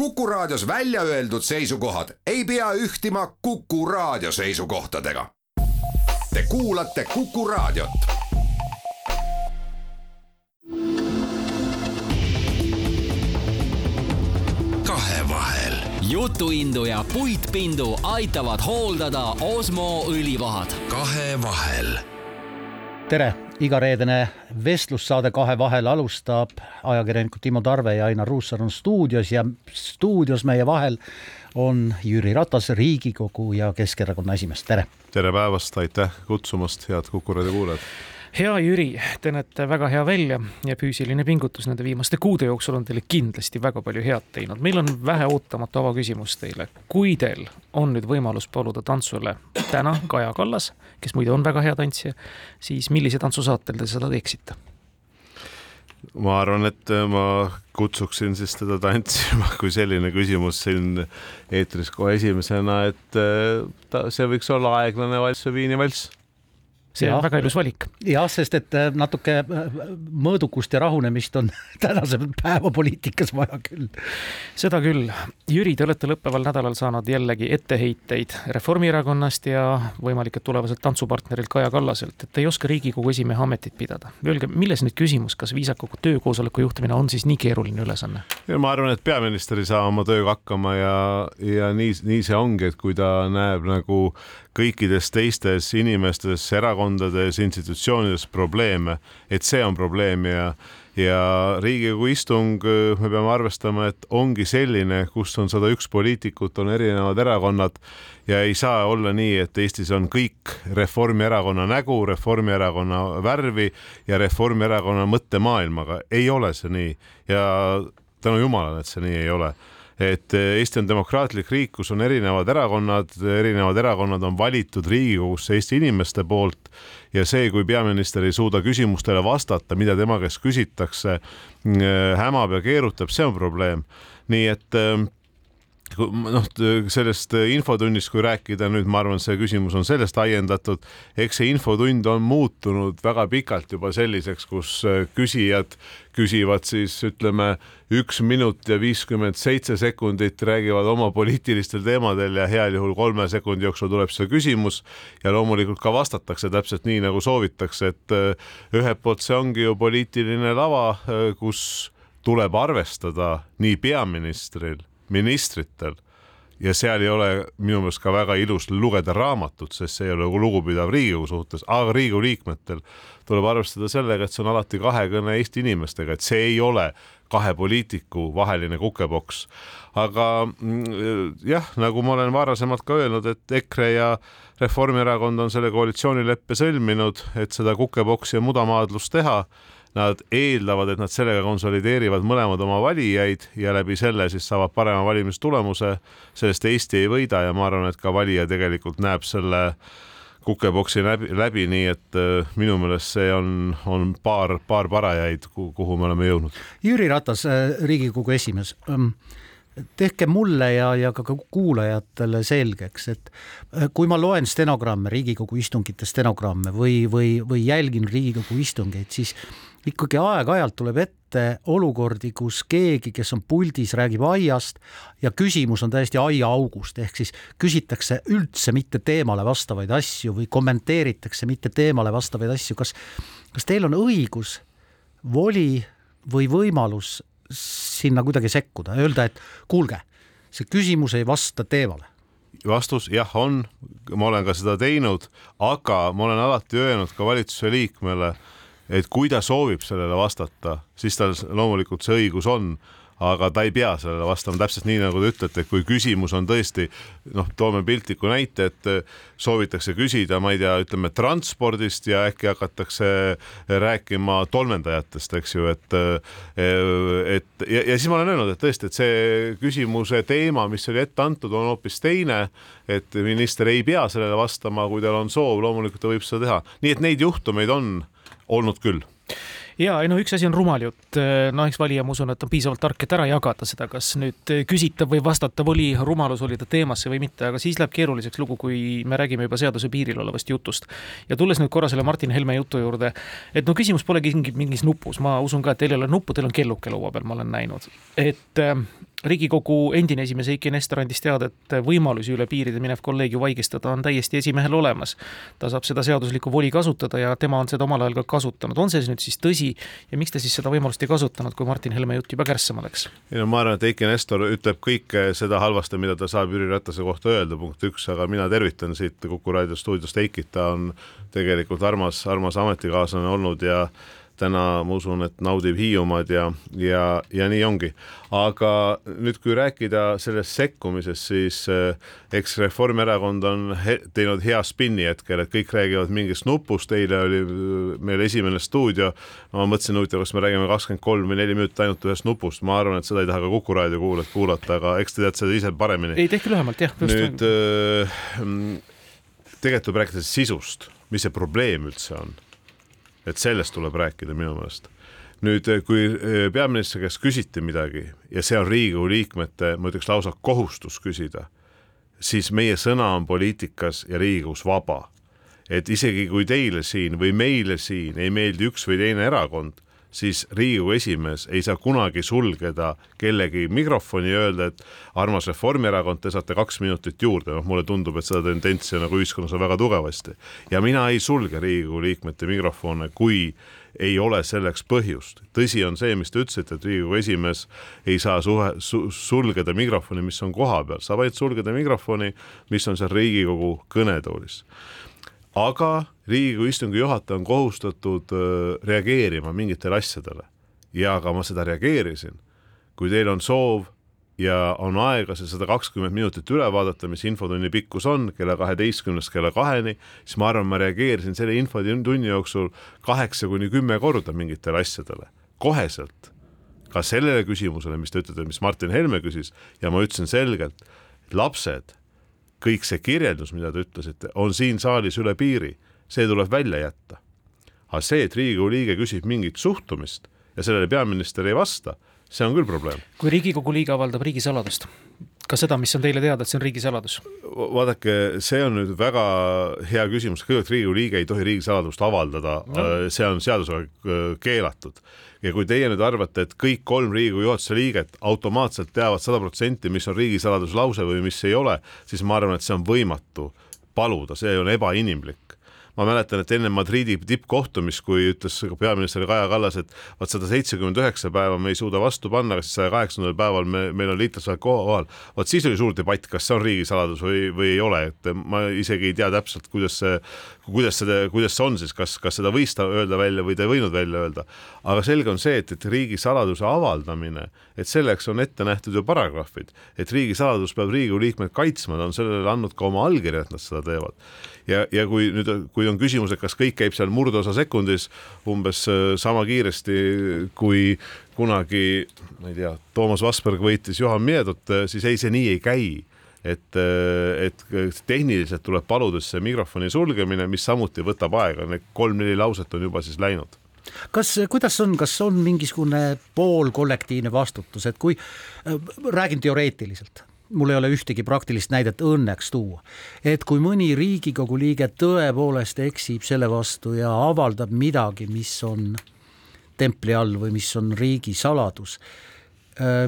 Kuku Raadios välja öeldud seisukohad ei pea ühtima Kuku Raadio seisukohtadega. Te kuulate Kuku Raadiot. kahevahel. jutuindu ja puitpindu aitavad hooldada Osmo õlivahad. kahevahel. tere, igareedene vestlussaade Kahe vahel alustab ajakirjanikud Timo Tarve ja Ainar Ruussaar on stuudios ja stuudios meie vahel on Jüri Ratas, Riigikogu ja Keskerakonna esimees, tere. tere päevast, aitäh kutsumast, head Kuku raadio kuulajad hea Jüri, te näete väga hea välja ja füüsiline pingutus nende viimaste kuude jooksul on teile kindlasti väga palju head teinud. meil on vähe ootamatu avaküsimus teile. kui teil on nüüd võimalus paluda tantsule täna Kaja Kallas, kes muide on väga hea tantsija, siis millise tantsusaatel te seda teeksite? ma arvan, et ma kutsuksin siis teda tantsima, kui selline küsimus siin eetris kohe esimesena, et ta, see võiks olla aeglane valss või Viini valss see ja, on väga ilus valik. jah, sest et äh, natuke äh, mõõdukust ja rahunemist on tänase päeva poliitikas vaja küll. seda küll. Jüri, te olete lõppeval nädalal saanud jällegi etteheiteid Reformierakonnast ja võimalik, et tulevaselt tantsupartnerilt Kaja Kallaselt, et ei oska Riigikogu esimehe ametit pidada. Öelge, milles nüüd küsimus, kas viisaka töökoosoleku juhtimine on siis nii keeruline ülesanne? ma arvan, et peaminister ei saa oma tööga hakkama ja, ja nii, nii see ongi, et kui ta näeb nagu kõikides teistes inimestes, erakondades, institutsioonides probleeme, et see on probleem ja ja Riigikogu istung, me peame arvestama, et ongi selline, kus on sada üks poliitikut, on erinevad erakonnad ja ei saa olla nii, et Eestis on kõik Reformierakonna nägu, Reformierakonna värvi ja Reformierakonna mõttemaailmaga. ei ole see nii ja tänu jumalale, et see nii ei ole et eh, Eesti on demokraatlik riik, kus on erinevad erakonnad, erinevad erakonnad on valitud Riigikogusse Eesti inimeste poolt ja see, kui peaminister ei suuda küsimustele vastata, mida tema käest küsitakse, mm, eh, hämab ja keerutab, see on probleem. nii et eh, noh, sellest infotunnist, kui rääkida nüüd, ma arvan, see küsimus on sellest ajendatud, eks see infotund on muutunud väga pikalt juba selliseks, kus küsijad küsivad siis ütleme üks minut ja viiskümmend seitse sekundit, räägivad oma poliitilistel teemadel ja heal juhul kolme sekundi jooksul tuleb see küsimus ja loomulikult ka vastatakse täpselt nii, nagu soovitakse, et ühelt poolt see ongi ju poliitiline lava, kus tuleb arvestada nii peaministril ministritel ja seal ei ole minu meelest ka väga ilus lugeda raamatut, sest see ei ole lugupidav Riigikogu suhtes, aga Riigikogu liikmetel tuleb arvestada sellega, et see on alati kahekõne Eesti inimestega, et see ei ole kahe poliitiku vaheline kukepoks. aga mm, jah, nagu ma olen varasemalt ka öelnud, et EKRE ja Reformierakond on selle koalitsioonileppe sõlminud, et seda kukepoksi ja mudamaadlust teha nad eeldavad, et nad sellega konsolideerivad mõlemad oma valijaid ja läbi selle siis saavad parema valimistulemuse. sellest Eesti ei võida ja ma arvan, et ka valija tegelikult näeb selle kukeboksi läbi, läbi, nii et äh, minu meelest see on, on paar, paar parajaid, kuhu me oleme jõudnud. Jüri Ratas, äh, Riigikogu esimees ähm, tehke mulle ja, ja ka kuulajatele selgeks, et äh, kui ma loen stenogramme, Riigikogu istungite stenogramme või, või, või jälgin Riigikogu istungeid, siis ikkagi aeg-ajalt tuleb ette olukordi, kus keegi, kes on puldis, räägib aiast ja küsimus on täiesti aiaaugust, ehk siis küsitakse üldse mitte teemale vastavaid asju või kommenteeritakse mitte teemale vastavaid asju, kas, kas teil on õigus, voli või võimalus sinna kuidagi sekkuda, öelda, et kuulge, see küsimus ei vasta teemale? vastus jah, on, ma olen ka seda teinud, aga ma olen alati öelnud ka valitsuse liikmele et kui ta soovib sellele vastata, siis tal loomulikult see õigus on aga ta ei pea sellele vastama täpselt nii, nagu te ütlete, et kui küsimus on tõesti noh, toome piltliku näite, et soovitakse küsida, ma ei tea, ütleme transpordist ja äkki hakatakse rääkima tolmendajatest, eks ju, et et ja, ja siis ma olen öelnud, et tõesti, et see küsimuse teema, mis oli ette antud, on hoopis teine, et minister ei pea sellele vastama, kui tal on soov, loomulikult ta võib seda teha, nii et neid juhtumeid on olnud küll ja ei no üks asi on rumal jutt, no eks valija, ma usun, et on piisavalt tark, et ära jagada seda, kas nüüd küsitav või vastatav oli, rumalus oli ta teemasse või mitte, aga siis läheb keeruliseks lugu, kui me räägime juba seaduse piiril olevast jutust. ja tulles nüüd korra selle Martin Helme jutu juurde, et no küsimus polegi mingis nupus, ma usun ka, et teil ei ole nuppu, teil on kelluke laua peal, ma olen näinud, et äh, riigikogu endine esimees Eiki Nestor andis teada, et võimalusi üle piiride minev kolleeg ju vaigistada on täiesti esimehel olemas. ta saab seda seaduslikku voli kasutada ja tema on seda omal ajal ka kasutanud, on see nüüd siis tõsi ja miks ta siis seda võimalust ei kasutanud, kui Martin Helme jutt juba kärssama läks? ei no ma arvan, et Eiki Nestor ütleb kõike seda halvasti, mida ta saab Jüri Ratase kohta öelda, punkt üks, aga mina tervitan siit Kuku raadio stuudiost Eikit, ta on tegelikult armas, armas ametikaaslane olnud ja täna ma usun, et naudib Hiiumaad ja, ja, ja nii ongi. aga nüüd, kui rääkida sellest sekkumisest, siis eh, eks Reformierakond on he teinud hea spinni hetkel, et kõik räägivad mingist nupust, eile oli eh, meil esimene stuudio, ma mõtlesin, huvitav, kas me räägime kakskümmend kolm või neli minutit ainult ühest nupust, ma arvan, et seda ei taha ka Kuku raadio kuulajad kuulata, aga eks te teate seda ise paremini. ei, tehke lühemalt, jah. nüüd äh, tegelikult tuleb rääkida sisust, mis see probleem üldse on et sellest tuleb rääkida minu meelest. nüüd, eh, kui eh, peaministri käest küsiti midagi ja see on Riigikogu liikmete, ma ütleks lausa kohustus küsida, siis meie sõna on poliitikas ja Riigikogus vaba. et isegi kui teile siin või meile siin ei meeldi üks või teine erakond siis Riigikogu esimees ei saa kunagi sulgeda kellegi mikrofoni ja öelda, et armas Reformierakond, te saate kaks minutit juurde, noh, mulle tundub, et seda tendentsi nagu ühiskonnas on väga tugevasti. ja mina ei sulge Riigikogu liikmete mikrofone, kui ei ole selleks põhjust. tõsi on see, mis te ütlesite, et Riigikogu esimees ei saa suhe su,, sulgeda mikrofoni, mis on kohapeal, saab ainult sulgeda mikrofoni, mis on seal Riigikogu kõnetoolis aga Riigikogu istungi juhataja on kohustatud reageerima mingitele asjadele ja ka ma seda reageerisin. kui teil on soov ja on aega see sada kakskümmend minutit üle vaadata, mis infotunni pikkus on, kella kaheteistkümnest kella kaheni, siis ma arvan, ma reageerisin selle infotunni jooksul kaheksa kuni kümme korda mingitele asjadele, koheselt. ka sellele küsimusele, mis te ütlete, mis Martin Helme küsis ja ma ütlesin selgelt, lapsed kõik see kirjeldus, mida te ütlesite, on siin saalis üle piiri, see tuleb välja jätta. aga see, et Riigikogu liige küsib mingit suhtumist ja sellele peaminister ei vasta, see on küll probleem. kui Riigikogu liige avaldab riigisaladust, ka seda, mis on teile teada, et see on riigisaladus? vaadake, see on nüüd väga hea küsimus, kõigepealt Riigikogu liige ei tohi riigisaladust avaldada no., see on seadusega äh, keelatud ja kui teie nüüd arvate, et kõik kolm Riigikogu juhatuse liiget automaatselt teavad sada protsenti, mis on riigisaladuslause või mis ei ole, siis ma arvan, et see on võimatu paluda, see on ebainimlik. Ma mäletan, et enne Madridi tippkohtumist, kui ütles peaminister Kaja Kallas, et vot sada seitsekümmend üheksa päeva me ei suuda vastu panna, aga siis saja kaheksakümnendal päeval me, meil on liitlasväed kohal. vot siis oli suur debatt, kas see on riigisaladus või, või ei ole, et ma isegi ei tea täpselt, kuidas see, kuidas seda, kuidas see on siis, kas, kas seda võis ta öelda välja või ta ei võinud välja öelda. aga selge on see, et, et riigisaladuse avaldamine, et selleks on ette nähtud ju paragrahvid, et riigisaladus peab Riigikogu liikmed kaitsma, ta on sellele andnud ka oma allkirja, et nad seda teevad. Ja, ja kui nüüd, kui on küsimus, et kas kõik käib seal murdosa sekundis umbes äh, sama kiiresti kui kunagi, ma ei tea, Toomas Vasberg võitis Juhan Miedot, äh, siis ei, see nii ei käi et, äh, et tehniliselt tuleb paluda see mikrofoni sulgemine, mis samuti võtab aega, need kolm-neli lauset on juba siis läinud kas, kuidas on, kas on mingisugune poolkollektiivne vastutus, et kui räägin teoreetiliselt, mul ei ole ühtegi praktilist näidet õnneks tuua. et kui mõni Riigikogu liige tõepoolest eksib selle vastu ja avaldab midagi, mis on templi all või mis on riigisaladus, äh,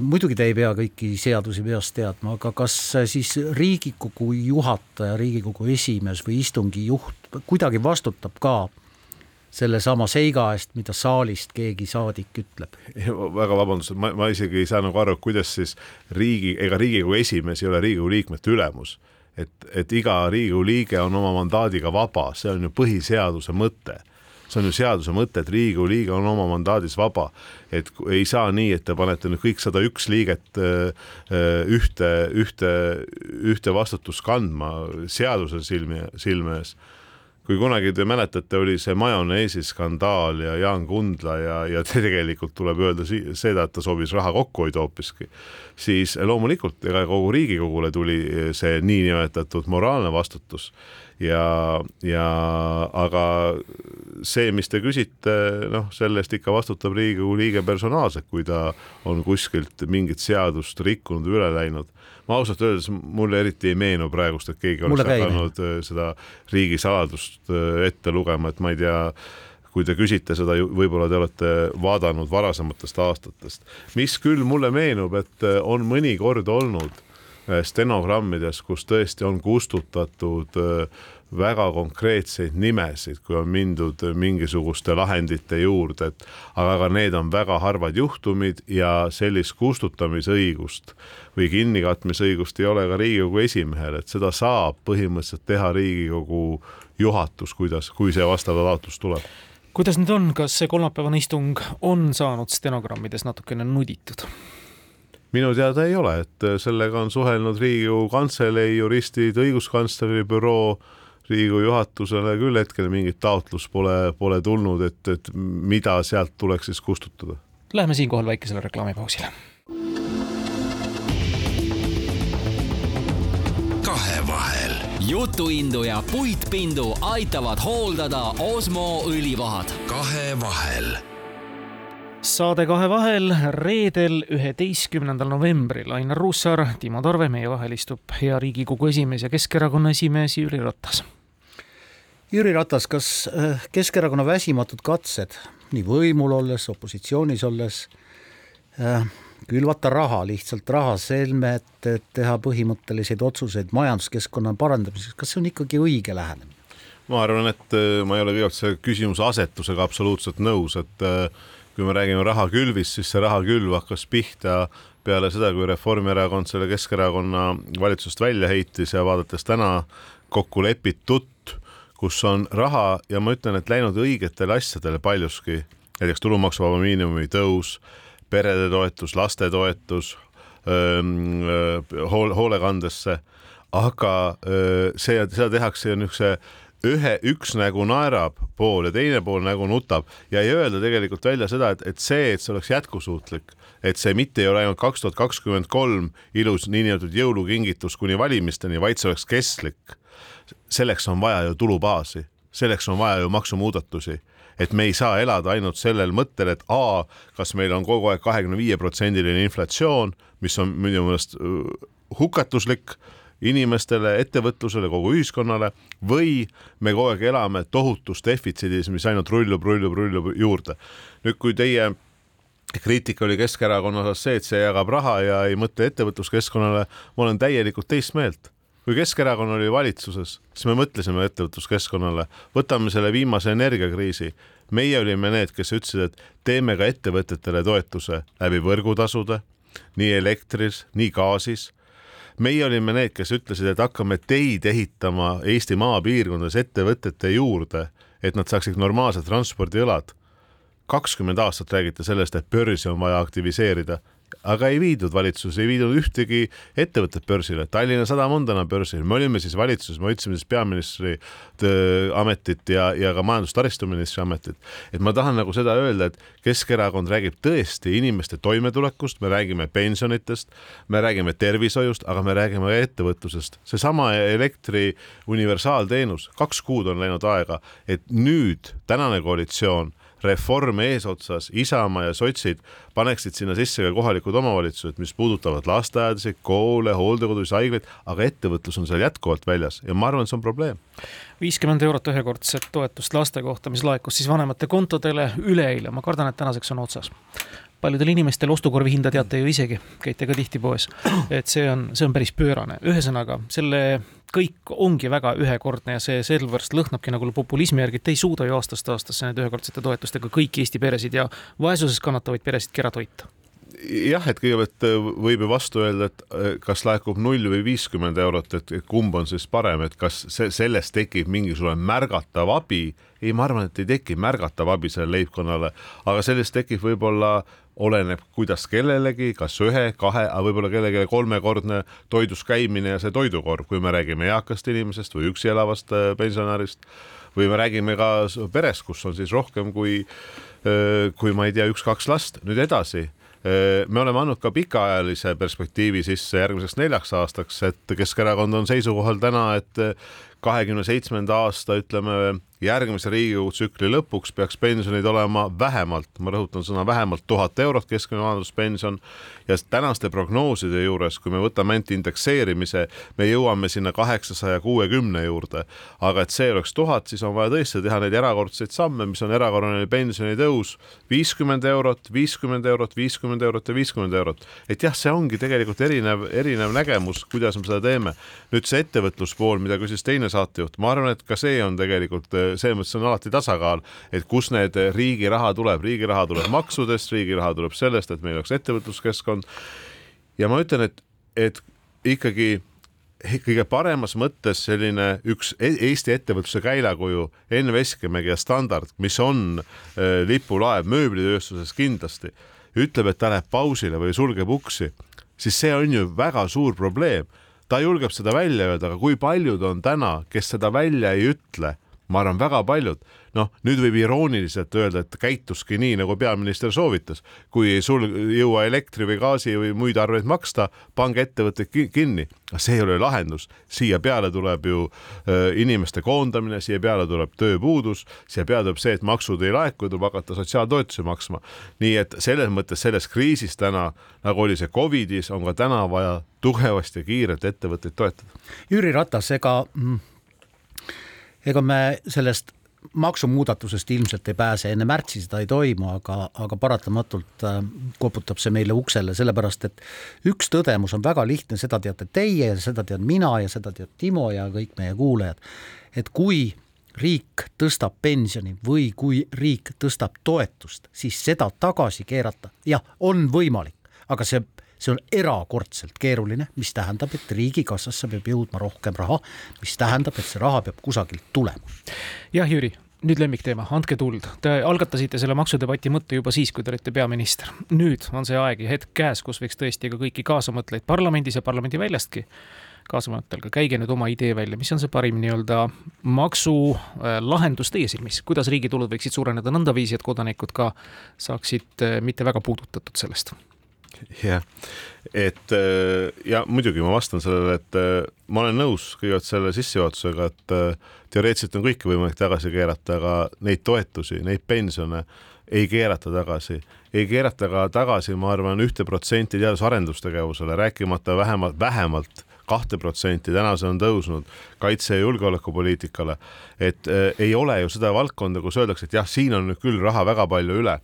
muidugi te ei pea kõiki seadusi peast teadma, aga kas siis Riigikogu juhataja, Riigikogu esimees või istungi juht kuidagi vastutab ka sellesama seiga eest, mida saalist keegi saadik ütleb. väga vabandust, ma, ma isegi ei saa nagu aru, kuidas siis riigi, ega Riigikogu esimees ei ole Riigikogu liikmete ülemus. et, et iga Riigikogu liige on oma mandaadiga vaba, see on ju põhiseaduse mõte see on ju seaduse mõte, et Riigikogu liige on oma mandaadis vaba. et ei saa nii, et te panete nüüd kõik sada üks liiget ühte, ühte, ühte vastutust kandma seaduse silmi, silme ees kui kunagi te mäletate, oli see majoneesi skandaal ja Jaan Kundla ja, ja tegelikult tuleb öelda seda, et ta soovis raha kokku hoida hoopiski, siis loomulikult ega kogu Riigikogule tuli see niinimetatud moraalne vastutus ja, ja aga see, mis te küsite, noh, selle eest ikka vastutab Riigikogu liige personaalselt, kui ta on kuskilt mingit seadust rikkunud üle läinud ma ausalt öeldes, mulle eriti ei meenu praegust, et keegi oleks hakanud äh, seda riigisaladust äh, ette lugema, et ma ei tea, kui te küsite seda, võib-olla te olete vaadanud varasematest aastatest. mis küll mulle meenub, et äh, on mõnikord olnud stenogrammides, kus tõesti on kustutatud väga konkreetseid nimesid, kui on mindud mingisuguste lahendite juurde, et aga ka need on väga harvad juhtumid ja sellist kustutamisõigust või kinnikatmisõigust ei ole ka Riigikogu esimehel, et seda saab põhimõtteliselt teha Riigikogu juhatus, kuidas, kui see vastav taotlus tuleb kuidas nüüd on, kas see kolmapäevane istung on saanud stenogrammides natukene nuditud? Minu teada ei ole, et sellega on suhelnud Riigikogu Kantselei juristid, õiguskantsleri büroo Riigikogu juhatusele küll hetkel mingit taotlust pole, pole tulnud, et, et mida sealt tuleks siis kustutada. Läheme siinkohal väikesele reklaamipausile. kahevahel. jutuindu ja puitpindu aitavad hooldada Osmo õlivahad. kahevahel saade Kahe vahel reedel, üheteistkümnendal novembril Ainar Ruussaar, Timo Tarve, meie vahel istub hea Riigikogu esimees ja Keskerakonna esimees Jüri Ratas. Jüri Ratas, kas äh, Keskerakonna väsimatud katsed nii võimul olles, opositsioonis olles äh, külvata raha, lihtsalt raha selme, et, teha põhimõtteliseid otsuseid majanduskeskkonna parandamiseks, kas see on ikkagi õige lähenemine? ma arvan, et äh, ma ei ole kõigepealt selle küsimuse asetusega absoluutselt nõus, et äh, kui me räägime rahakülvist, siis see rahakülv hakkas pihta peale seda, kui Reformierakond selle Keskerakonna valitsusest välja heitis ja vaadates täna kokku lepitut, kus on raha ja ma ütlen, et läinud õigetele asjadele paljuski, näiteks tulumaksuvaba miinimumi tõus, perede toetus, lastetoetus, hool, hoolekandesse, aga öö, see, seda tehakse niisuguse ühe, üks nägu naerab pool ja teine pool nägu nutab. Ja ei öelda tegelikult välja seda, et, et see, et see oleks jätkusuutlik, et see mitte ei ole ainult kaks tuhat kakskümmend kolm ilus niinimetatud jõulukingitus kuni valimisteni, vaid see oleks kestlik. selleks on vaja ju tulubaasi, selleks on vaja ju maksumuudatusi. Et me ei saa elada ainult sellel mõttel, et A, kas meil on kogu aeg kahekümne viie protsendiline inflatsioon, mis on minu meelest äh, hukatuslik inimestele, ettevõtlusele, kogu ühiskonnale või me kogu aeg elame tohutus defitsiidis, mis ainult rullub, rullub, rullub juurde. nüüd, kui teie kriitika oli Keskerakonna osas see, et see jagab raha ja ei mõtle ettevõtluskeskkonnale, ma olen täielikult teist meelt. Kui Keskerakond oli valitsuses, siis me mõtlesime ettevõtluskeskkonnale, võtame selle viimase energiakriisi, meie olime need, kes ütlesid, et teeme ka ettevõtetele toetuse läbi võrgutasude, nii elektris, nii gaasis meie olime need, kes ütlesid, et hakkame teid ehitama Eesti maapiirkondades ettevõtete juurde, et nad saaksid normaalsed transpordiõlad. kakskümmend aastat räägite sellest, et börsi on vaja aktiviseerida aga ei viidud valitsus, ei viidud ühtegi ettevõtet börsile, Tallinna Sadam on täna börsil, me olime siis valitsuses, me otsime siis peaministri ametit ja, ja ka majandus-taristuministri ametit. et ma tahan nagu seda öelda, et Keskerakond räägib tõesti inimeste toimetulekust, me räägime pensionitest, me räägime tervishoiust, aga me räägime ka ettevõtlusest. seesama elektri universaalteenus, kaks kuud on läinud aega, et nüüd tänane koalitsioon reform eesotsas, Isamaa ja sotsid paneksid sinna sisse ka kohalikud omavalitsused, mis puudutavad lasteaedasid, koole, hooldekodusid, haiglaid, aga ettevõtlus on seal jätkuvalt väljas ja ma arvan, et see on probleem. viiskümmend eurot ühekordset toetust laste kohta, mis laekus siis vanemate kontodele üleeile, ma kardan, et tänaseks on otsas paljudel inimestel ostukorvi hinda teate ju isegi, käite ka tihti poes. et see on, see on päris pöörane, ühesõnaga selle kõik ongi väga ühekordne ja see sellepärast lõhnabki nagu populismi järgi, et te ei suuda ju aastast aastasse nende ühekordsete toetustega kõiki Eesti peresid ja vaesuses kannatavaid peresid ära toita jah, et kõigepealt äh, võib ju vastu öelda, et äh, kas laekub null või viiskümmend eurot, et kumb on siis parem, et kas see, sellest tekib mingisugune märgatav abi. ei, ma arvan, et ei teki märgatav abi sellele leibkonnale, aga sellest tekib võib-olla oleneb, kuidas kellelegi, kas ühe, kahe, aga võib-olla kellelegi kolmekordne toidus käimine ja see toidukorv, kui me räägime eakast inimesest või üksi elavast äh, pensionärist või me räägime ka perest, kus on siis rohkem kui, kui ma ei tea, üks-kaks last, nüüd edasi me oleme andnud ka pikaajalise perspektiivi sisse järgmiseks neljaks aastaks, et Keskerakond on seisukohal täna, et kahekümne seitsmenda aasta, ütleme järgmise Riigikogu tsükli lõpuks peaks pensionid olema vähemalt, ma rõhutan sõna vähemalt tuhat eurot keskmine vanaduspension ja tänaste prognooside juures, kui me võtame ainult indekseerimise, me jõuame sinna kaheksasaja kuuekümne juurde. aga et see oleks tuhat, siis on vaja tõesti teha neid erakordseid samme, mis on erakorraline pensionitõus, viiskümmend eurot, viiskümmend eurot, viiskümmend eurot ja viiskümmend eurot. et jah, see ongi tegelikult erinev, erinev nägemus, kuidas me seda teeme. nüüd see ettevõtluspool, mida küsis teine saatejuht, ma arvan, et ka see on tegelikult selles mõttes on alati tasakaal, et kus need riigi raha tuleb, riigi raha tuleb maksudest, riigi raha tuleb sellest, et meil oleks ettevõtluskeskkond. ja ma ütlen, et, et ikkagi kõige paremas mõttes selline üks e-, Eesti ettevõtluse käilakuju, Enn Veskimägi ja Standard, mis on äh, lipulaev mööblitööstuses kindlasti, ütleb, et ta läheb pausile või sulgeb uksi, siis see on ju väga suur probleem. Ta julgeb seda välja öelda, aga kui paljud on täna, kes seda välja ei ütle ma arvan, väga paljud, noh, nüüd võib irooniliselt öelda, et käituski nii, nagu peaminister soovitas. kui ei sul jõua elektri või gaasi või muid arveid maksta, pange ettevõtted kinni. see ei ole lahendus, siia peale tuleb ju äh, inimeste koondamine, siia peale tuleb tööpuudus, siia peale tuleb see, et maksud ei laeku, tuleb hakata sotsiaaltoetusi maksma. nii et selles mõttes selles kriisis täna, nagu oli see Covidis, on ka täna vaja tugevasti ja kiirelt ettevõtteid toetada. Jüri Ratas, ega mm, ega me sellest maksumuudatusest ilmselt ei pääse, enne märtsi seda ei toimu, aga, aga paratamatult äh, koputab see meile uksele, sellepärast et üks tõdemus on väga lihtne, seda teate teie ja seda tean mina ja seda teab Timo ja kõik meie kuulajad. et kui riik tõstab pensioni või kui riik tõstab toetust, siis seda tagasi keerata, jah, on võimalik, aga see see on erakordselt keeruline, mis tähendab, et riigikassasse peab jõudma rohkem raha, mis tähendab, et see raha peab kusagilt tulema. jah, Jüri nüüd lemmikteema, andke tuld. Te algatasite selle maksudebati mõtte juba siis, kui te olite peaminister. nüüd on see aeg ja hetk käes, kus võiks tõesti ka kõiki kaasamõtlejaid parlamendis ja parlamendiväljastki kaasamõttel ka käige nüüd oma idee välja, mis on see parim nii-öelda maksulahendus äh, teie silmis, kuidas riigi tulud võiksid suureneda nõndaviisi, et kodanikud ka saaksid äh, mitte väga puudutatud sellest jah, et äh, ja muidugi ma vastan sellele, et äh, ma olen nõus kõigepealt selle sissejuhatusega, et äh, teoreetiliselt on kõike võimalik tagasi keerata, aga neid toetusi, neid pensione ei keerata tagasi, ei keerata ka tagasi, ma arvan, ühte protsenti teadus-arendustegevusele, rääkimata vähemalt, vähemalt kahte protsenti, täna see on tõusnud kaitse- ja julgeolekupoliitikale. et äh, ei ole ju seda valdkonda, kus öeldakse, et jah, siin on nüüd küll raha väga palju üle.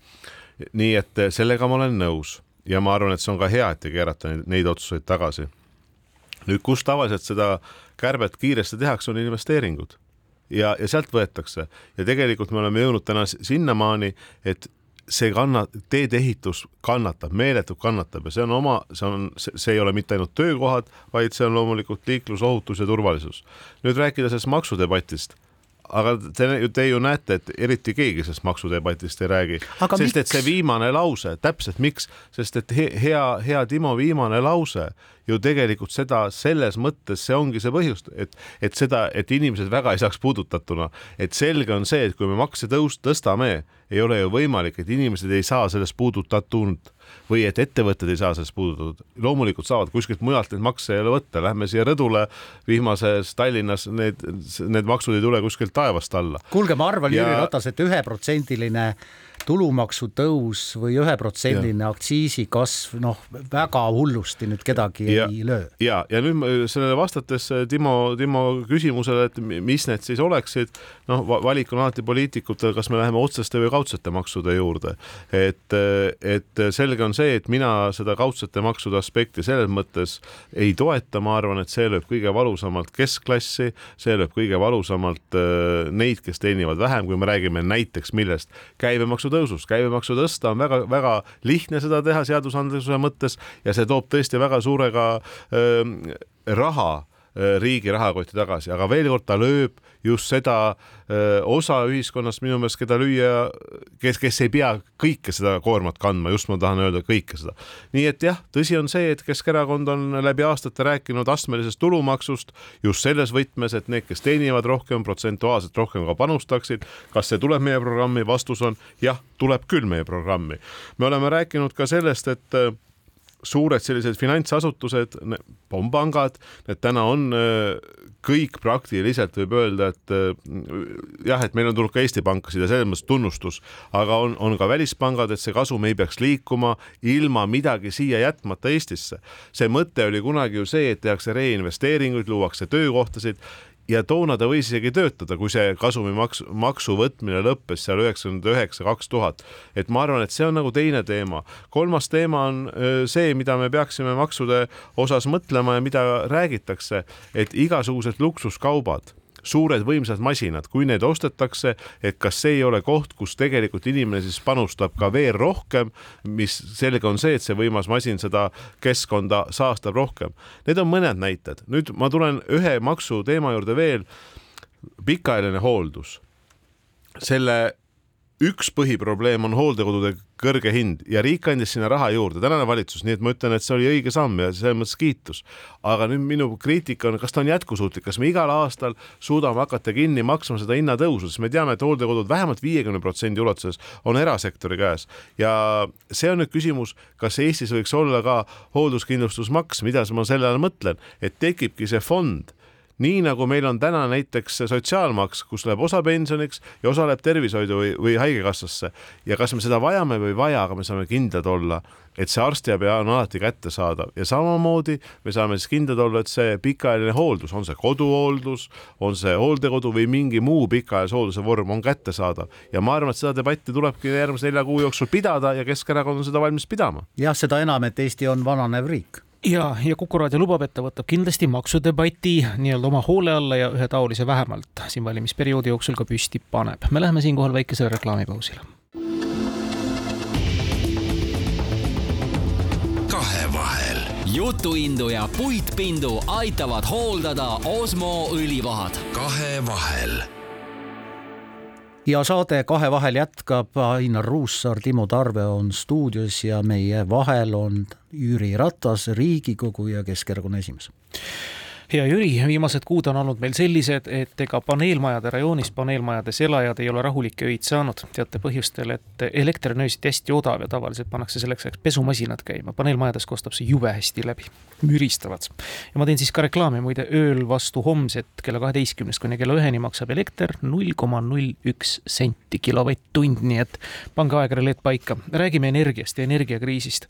nii et sellega ma olen nõus ja ma arvan, et see on ka hea, et ei keerata neid, neid otsuseid tagasi. nüüd, kus tavaliselt seda kärbet kiiresti tehakse, on investeeringud ja, ja sealt võetakse ja tegelikult me oleme jõudnud täna sinnamaani, et see kanna-, teedeehitus kannatab, meeletult kannatab ja see on oma, see on, see ei ole mitte ainult töökohad, vaid see on loomulikult liiklusohutus ja turvalisus. nüüd rääkida sellest maksudebatist aga te, te ju näete, et eriti keegi sellest maksudebatist ei räägi, sest miks? et see viimane lause, täpselt miks, sest et hea, hea Timo viimane lause ju tegelikult seda selles mõttes, see ongi see põhjus, et, et seda, et inimesed väga ei saaks puudutatuna, et selge on see, et kui me makse tõus-, tõstame, ei ole ju võimalik, et inimesed ei saa sellest puudutatud või et ettevõtted ei saa sellest puudutatud. loomulikult saavad, kuskilt mujalt neid makse ei ole võtta, lähme siia rõdule, vihmases Tallinnas need, need maksud ei tule kuskilt taevast alla. kuulge, ma arvan ja..., Jüri Ratas, et üheprotsendiline tulumaksu tõus või üheprotsendiline aktsiisi kasv, noh, väga hullusti nüüd kedagi ja, ei löö. ja, ja nüüd sellele vastates Timo, Timo küsimusele, et mis need siis oleksid, noh, valik on alati poliitikutel, kas me läheme otseste või kaudsete maksude juurde. et, et selge on see, et mina seda kaudsete maksude aspekti selles mõttes ei toeta, ma arvan, et see lööb kõige valusamalt keskklassi, see lööb kõige valusamalt äh, neid, kes teenivad vähem, kui me räägime näiteks millest, käibemaksu tõusust, käibemaksu tõsta on väga-väga lihtne seda teha seadusandluse mõttes ja see toob tõesti väga suure ka äh, raha riigi rahakotti tagasi, aga veel kord, ta lööb just seda öö, osa ühiskonnast minu meelest, keda lüüa, kes, kes ei pea kõike seda koormat kandma, just ma tahan öelda kõike seda. nii et jah, tõsi on see, et Keskerakond on läbi aastate rääkinud astmelisest tulumaksust just selles võtmes, et need, kes teenivad rohkem, protsentuaalselt rohkem ka panustaksid. kas see tuleb meie programmi, vastus on jah, tuleb küll meie programmi. me oleme rääkinud ka sellest, et suured sellised finantsasutused, pangad, need täna on kõik praktiliselt võib öelda, et jah, et meil on tulnud ka Eesti pankasid ja selles mõttes tunnustus, aga on, on ka välispangad, et see kasum ei peaks liikuma ilma midagi siia jätmata Eestisse. see mõte oli kunagi ju see, et tehakse reinvesteeringuid, luuakse töökohtasid ja toona ta võis isegi töötada, kui see kasumimaks, maksu võtmine lõppes seal üheksakümmend üheksa, kaks tuhat. et ma arvan, et see on nagu teine teema. kolmas teema on see, mida me peaksime maksude osas mõtlema ja mida räägitakse, et igasugused luksuskaubad suured võimsad masinad, kui need ostetakse, et kas see ei ole koht, kus tegelikult inimene siis panustab ka veel rohkem, mis selge on see, et see võimas masin seda keskkonda saastab rohkem. Need on mõned näited. nüüd ma tulen ühe maksuteema juurde veel. pikaajaline hooldus. selle üks põhiprobleem on hooldekodude kõrge hind ja riik andis sinna raha juurde, tänane valitsus, nii et ma ütlen, et see oli õige samm ja selles mõttes kiitus. aga nüüd minu kriitika on, kas ta on jätkusuutlik, kas me igal aastal suudame hakata kinni maksma seda hinnatõusu, sest me teame, et hooldekodud vähemalt viiekümne protsendi ulatuses on erasektori käes ja see on nüüd küsimus, kas Eestis võiks olla ka hoolduskindlustusmaks, mida ma selle all mõtlen, et tekibki see fond nii nagu meil on täna näiteks sotsiaalmaks, kus läheb osa pensioniks ja osa läheb tervishoidu või, või haigekassasse. Ja kas me seda vajame või ei vaja, aga me saame kindlad olla, et see arstiabi on alati kättesaadav. Ja samamoodi me saame siis kindlad olla, et see pikaajaline hooldus, on see koduhooldus, on see hooldekodu või mingi muu pikaajalise hoolduse vorm on kättesaadav. Ja ma arvan, et seda debatti tulebki järgmise nelja kuu jooksul pidada ja Keskerakond on seda valmis pidama. jah, seda enam, et Eesti on vananev riik ja, ja Kuku raadio lubab, et ta võtab kindlasti maksudebati nii-öelda oma hoole alla ja ühetaolise vähemalt siin valimisperioodi jooksul ka püsti paneb. me läheme siinkohal väikesele reklaamipausile. kahevahel. jutuindu ja puitpindu aitavad hooldada Osmo õlivahad. kahevahel ja saade Kahe vahel jätkab, Ainar Ruussaar, Timo Tarve on stuudios ja meie vahel on Jüri Ratas, Riigikogu ja Keskerakonna esimees hea Jüri, viimased kuud on olnud meil sellised, et ega paneelmajade rajoonis paneelmajades elajad ei ole rahulikke öid saanud. teate põhjustel, et elekter on öösiti hästi odav ja tavaliselt pannakse selleks ajaks pesumasinad käima. paneelmajades kostab see jube hästi läbi, müristavad. ja ma teen siis ka reklaami muide ööl vastu homset kella kaheteistkümnest kuni kella üheni maksab elekter null koma null üks senti kilovatt-tund, nii et pange aegrelleed paika. räägime energiast ja energiakriisist.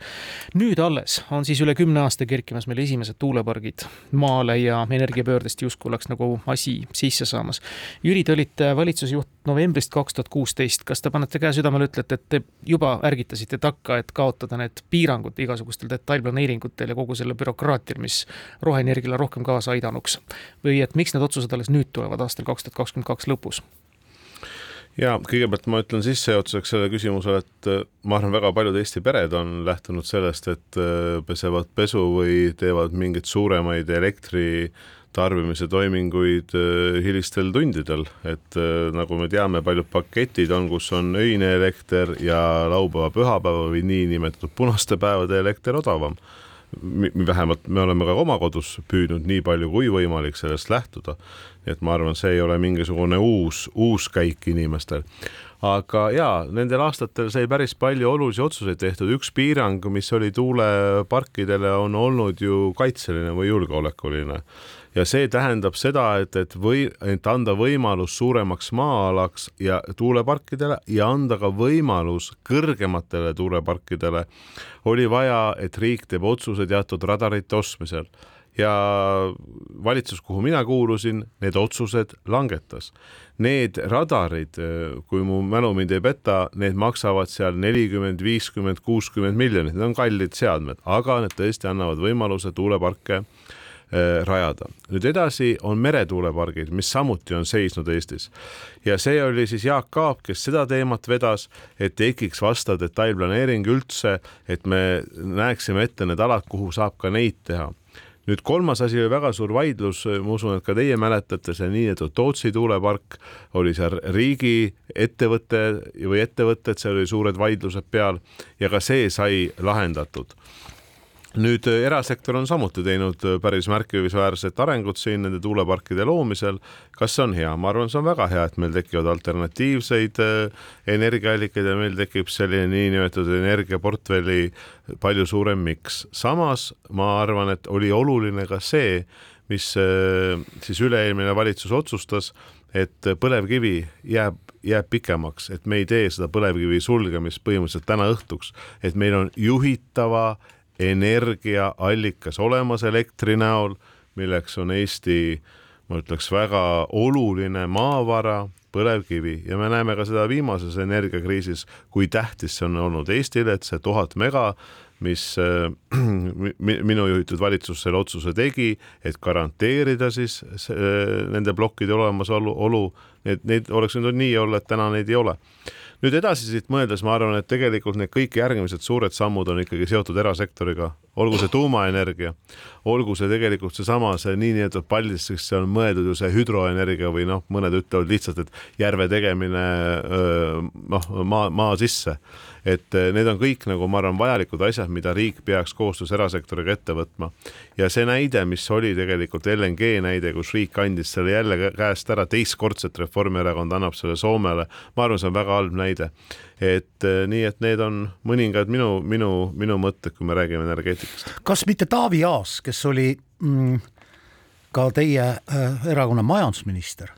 nüüd alles on siis üle kümne aasta kerkimas meil esimesed tuulepargid maale ja ja energiapöördest justkui oleks nagu asi sisse saamas. Jüri, te olite valitsusjuht novembrist kaks tuhat kuusteist, kas te panete käe südamele, ütlete, et te juba ärgitasite takka, et kaotada need piirangud igasugustel detailplaneeringutel ja kogu selle bürokraatial, mis roheenergiale rohkem kaasa aidanuks? või et miks need otsused alles nüüd tulevad aastal kaks tuhat kakskümmend kaks lõpus? Ja kõigepealt ma ütlen sissejuhatuseks sellele küsimusele, et äh, ma arvan, väga paljud Eesti pered on lähtunud sellest, et äh, pesevad pesu või teevad mingeid suuremaid elektri tarbimise toiminguid äh, hilistel tundidel, et nagu me teame, paljud paketid on, kus on öine elekter ja laupäeva-pühapäeva või niinimetatud punaste päevade elekter odavam vähemalt me oleme ka oma kodus püüdnud nii palju kui võimalik sellest lähtuda. et ma arvan, see ei ole mingisugune uus, uus käik inimestel. aga jaa, nendel aastatel sai päris palju olulisi otsuseid tehtud, üks piirang, mis oli tuuleparkidele, on olnud ju kaitseline või julgeolekuline ja see tähendab seda, et, et või, et anda võimalus suuremaks maa-alaks ja tuuleparkidele ja anda ka võimalus kõrgematele tuuleparkidele, oli vaja, et riik teeb otsuse teatud radarite ostmisel. Ja valitsus, kuhu mina kuulusin, need otsused langetas. Need radarid, kui mu mälu mind ei peta, need maksavad seal nelikümmend, viiskümmend, kuuskümmend miljonit, need on kallid seadmed, aga need tõesti annavad võimaluse tuuleparke äh, rajada. nüüd edasi on meretuulepargid, mis samuti on seisnud Eestis. Ja see oli siis Jaak Aab, kes seda teemat vedas, et tekiks vastav detailplaneering üldse, et me näeksime ette need alad, kuhu saab ka neid teha. Nüüd kolmas asi oli väga suur vaidlus, ma usun, et ka teie mäletate, see niinimetatud Tootsi tuulepark oli seal riigi ettevõte või ettevõtted, seal oli suured vaidlused peal ja ka see sai lahendatud nüüd äh, erasektor on samuti teinud äh, päris märkimisväärset arengut siin nende tuuleparkide loomisel. kas see on hea? ma arvan, see on väga hea, et meil tekivad alternatiivseid äh, energiaallikaid ja meil tekib selline niinimetatud energiaportfelli palju suurem miks. samas ma arvan, et oli oluline ka see, mis siis üle-eelmine valitsus otsustas, et põlevkivi jääb jääb pikemaks, et me ei tee seda põlevkivi sulgemist põhimõtteliselt täna õhtuks, et meil on juhitava energiaallikas olemas elektri näol, milleks on Eesti, ma ütleks, väga oluline maavara, põlevkivi ja me näeme ka seda viimases energiakriisis, kui tähtis see on olnud Eestile, et see tuhat mega, mis äh, minu juhitud valitsus selle otsuse tegi, et garanteerida siis äh, nende plokkide olemasolu, olu, need, neid oleks võinud nii olla, et täna neid ei ole nüüd edasi siit mõeldes ma arvan, et tegelikult need kõik järgmised suured sammud on ikkagi seotud erasektoriga, olgu see tuumaenergia, olgu see tegelikult seesama, see niinimetatud Paldiskisse on mõeldud ju see hüdroenergia või noh, mõned ütlevad lihtsalt, et järve tegemine noh, maa, maa sisse et eh, need on kõik nagu ma arvan, vajalikud asjad, mida riik peaks koostöös erasektoriga ette võtma. ja see näide, mis oli tegelikult LNG näide, kus riik andis selle jälle käest ära, teistkordselt Reformierakond annab selle Soomele, ma arvan, see on väga halb näide. Et eh, nii, et need on mõningad minu, minu, minu mõtted, kui me räägime energeetikast. kas mitte Taavi Aas, kes oli mm, ka teie äh, erakonna majandusminister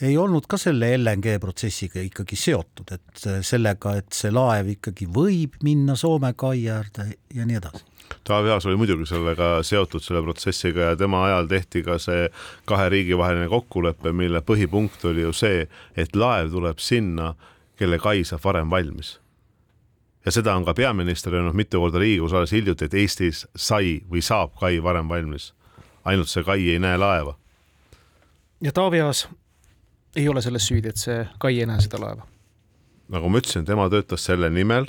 ei olnud ka selle LNG protsessiga ikkagi seotud, et sellega, et see laev ikkagi võib minna Soome kai äärde ja nii edasi? Taavi Aas oli muidugi sellega seotud, selle protsessiga ja tema ajal tehti ka see kahe riigi vaheline kokkulepe, mille põhipunkt oli ju see, et laev tuleb sinna, kelle kai saab varem valmis. ja seda on ka peaminister öelnud mitu korda Riigikogus alles hiljuti, et Eestis sai või saab kai varem valmis. ainult see kai ei näe laeva. ja Taavi Aas ei ole selles süüdi, et see kai ei näe seda laeva? nagu ma ütlesin, tema töötas selle nimel,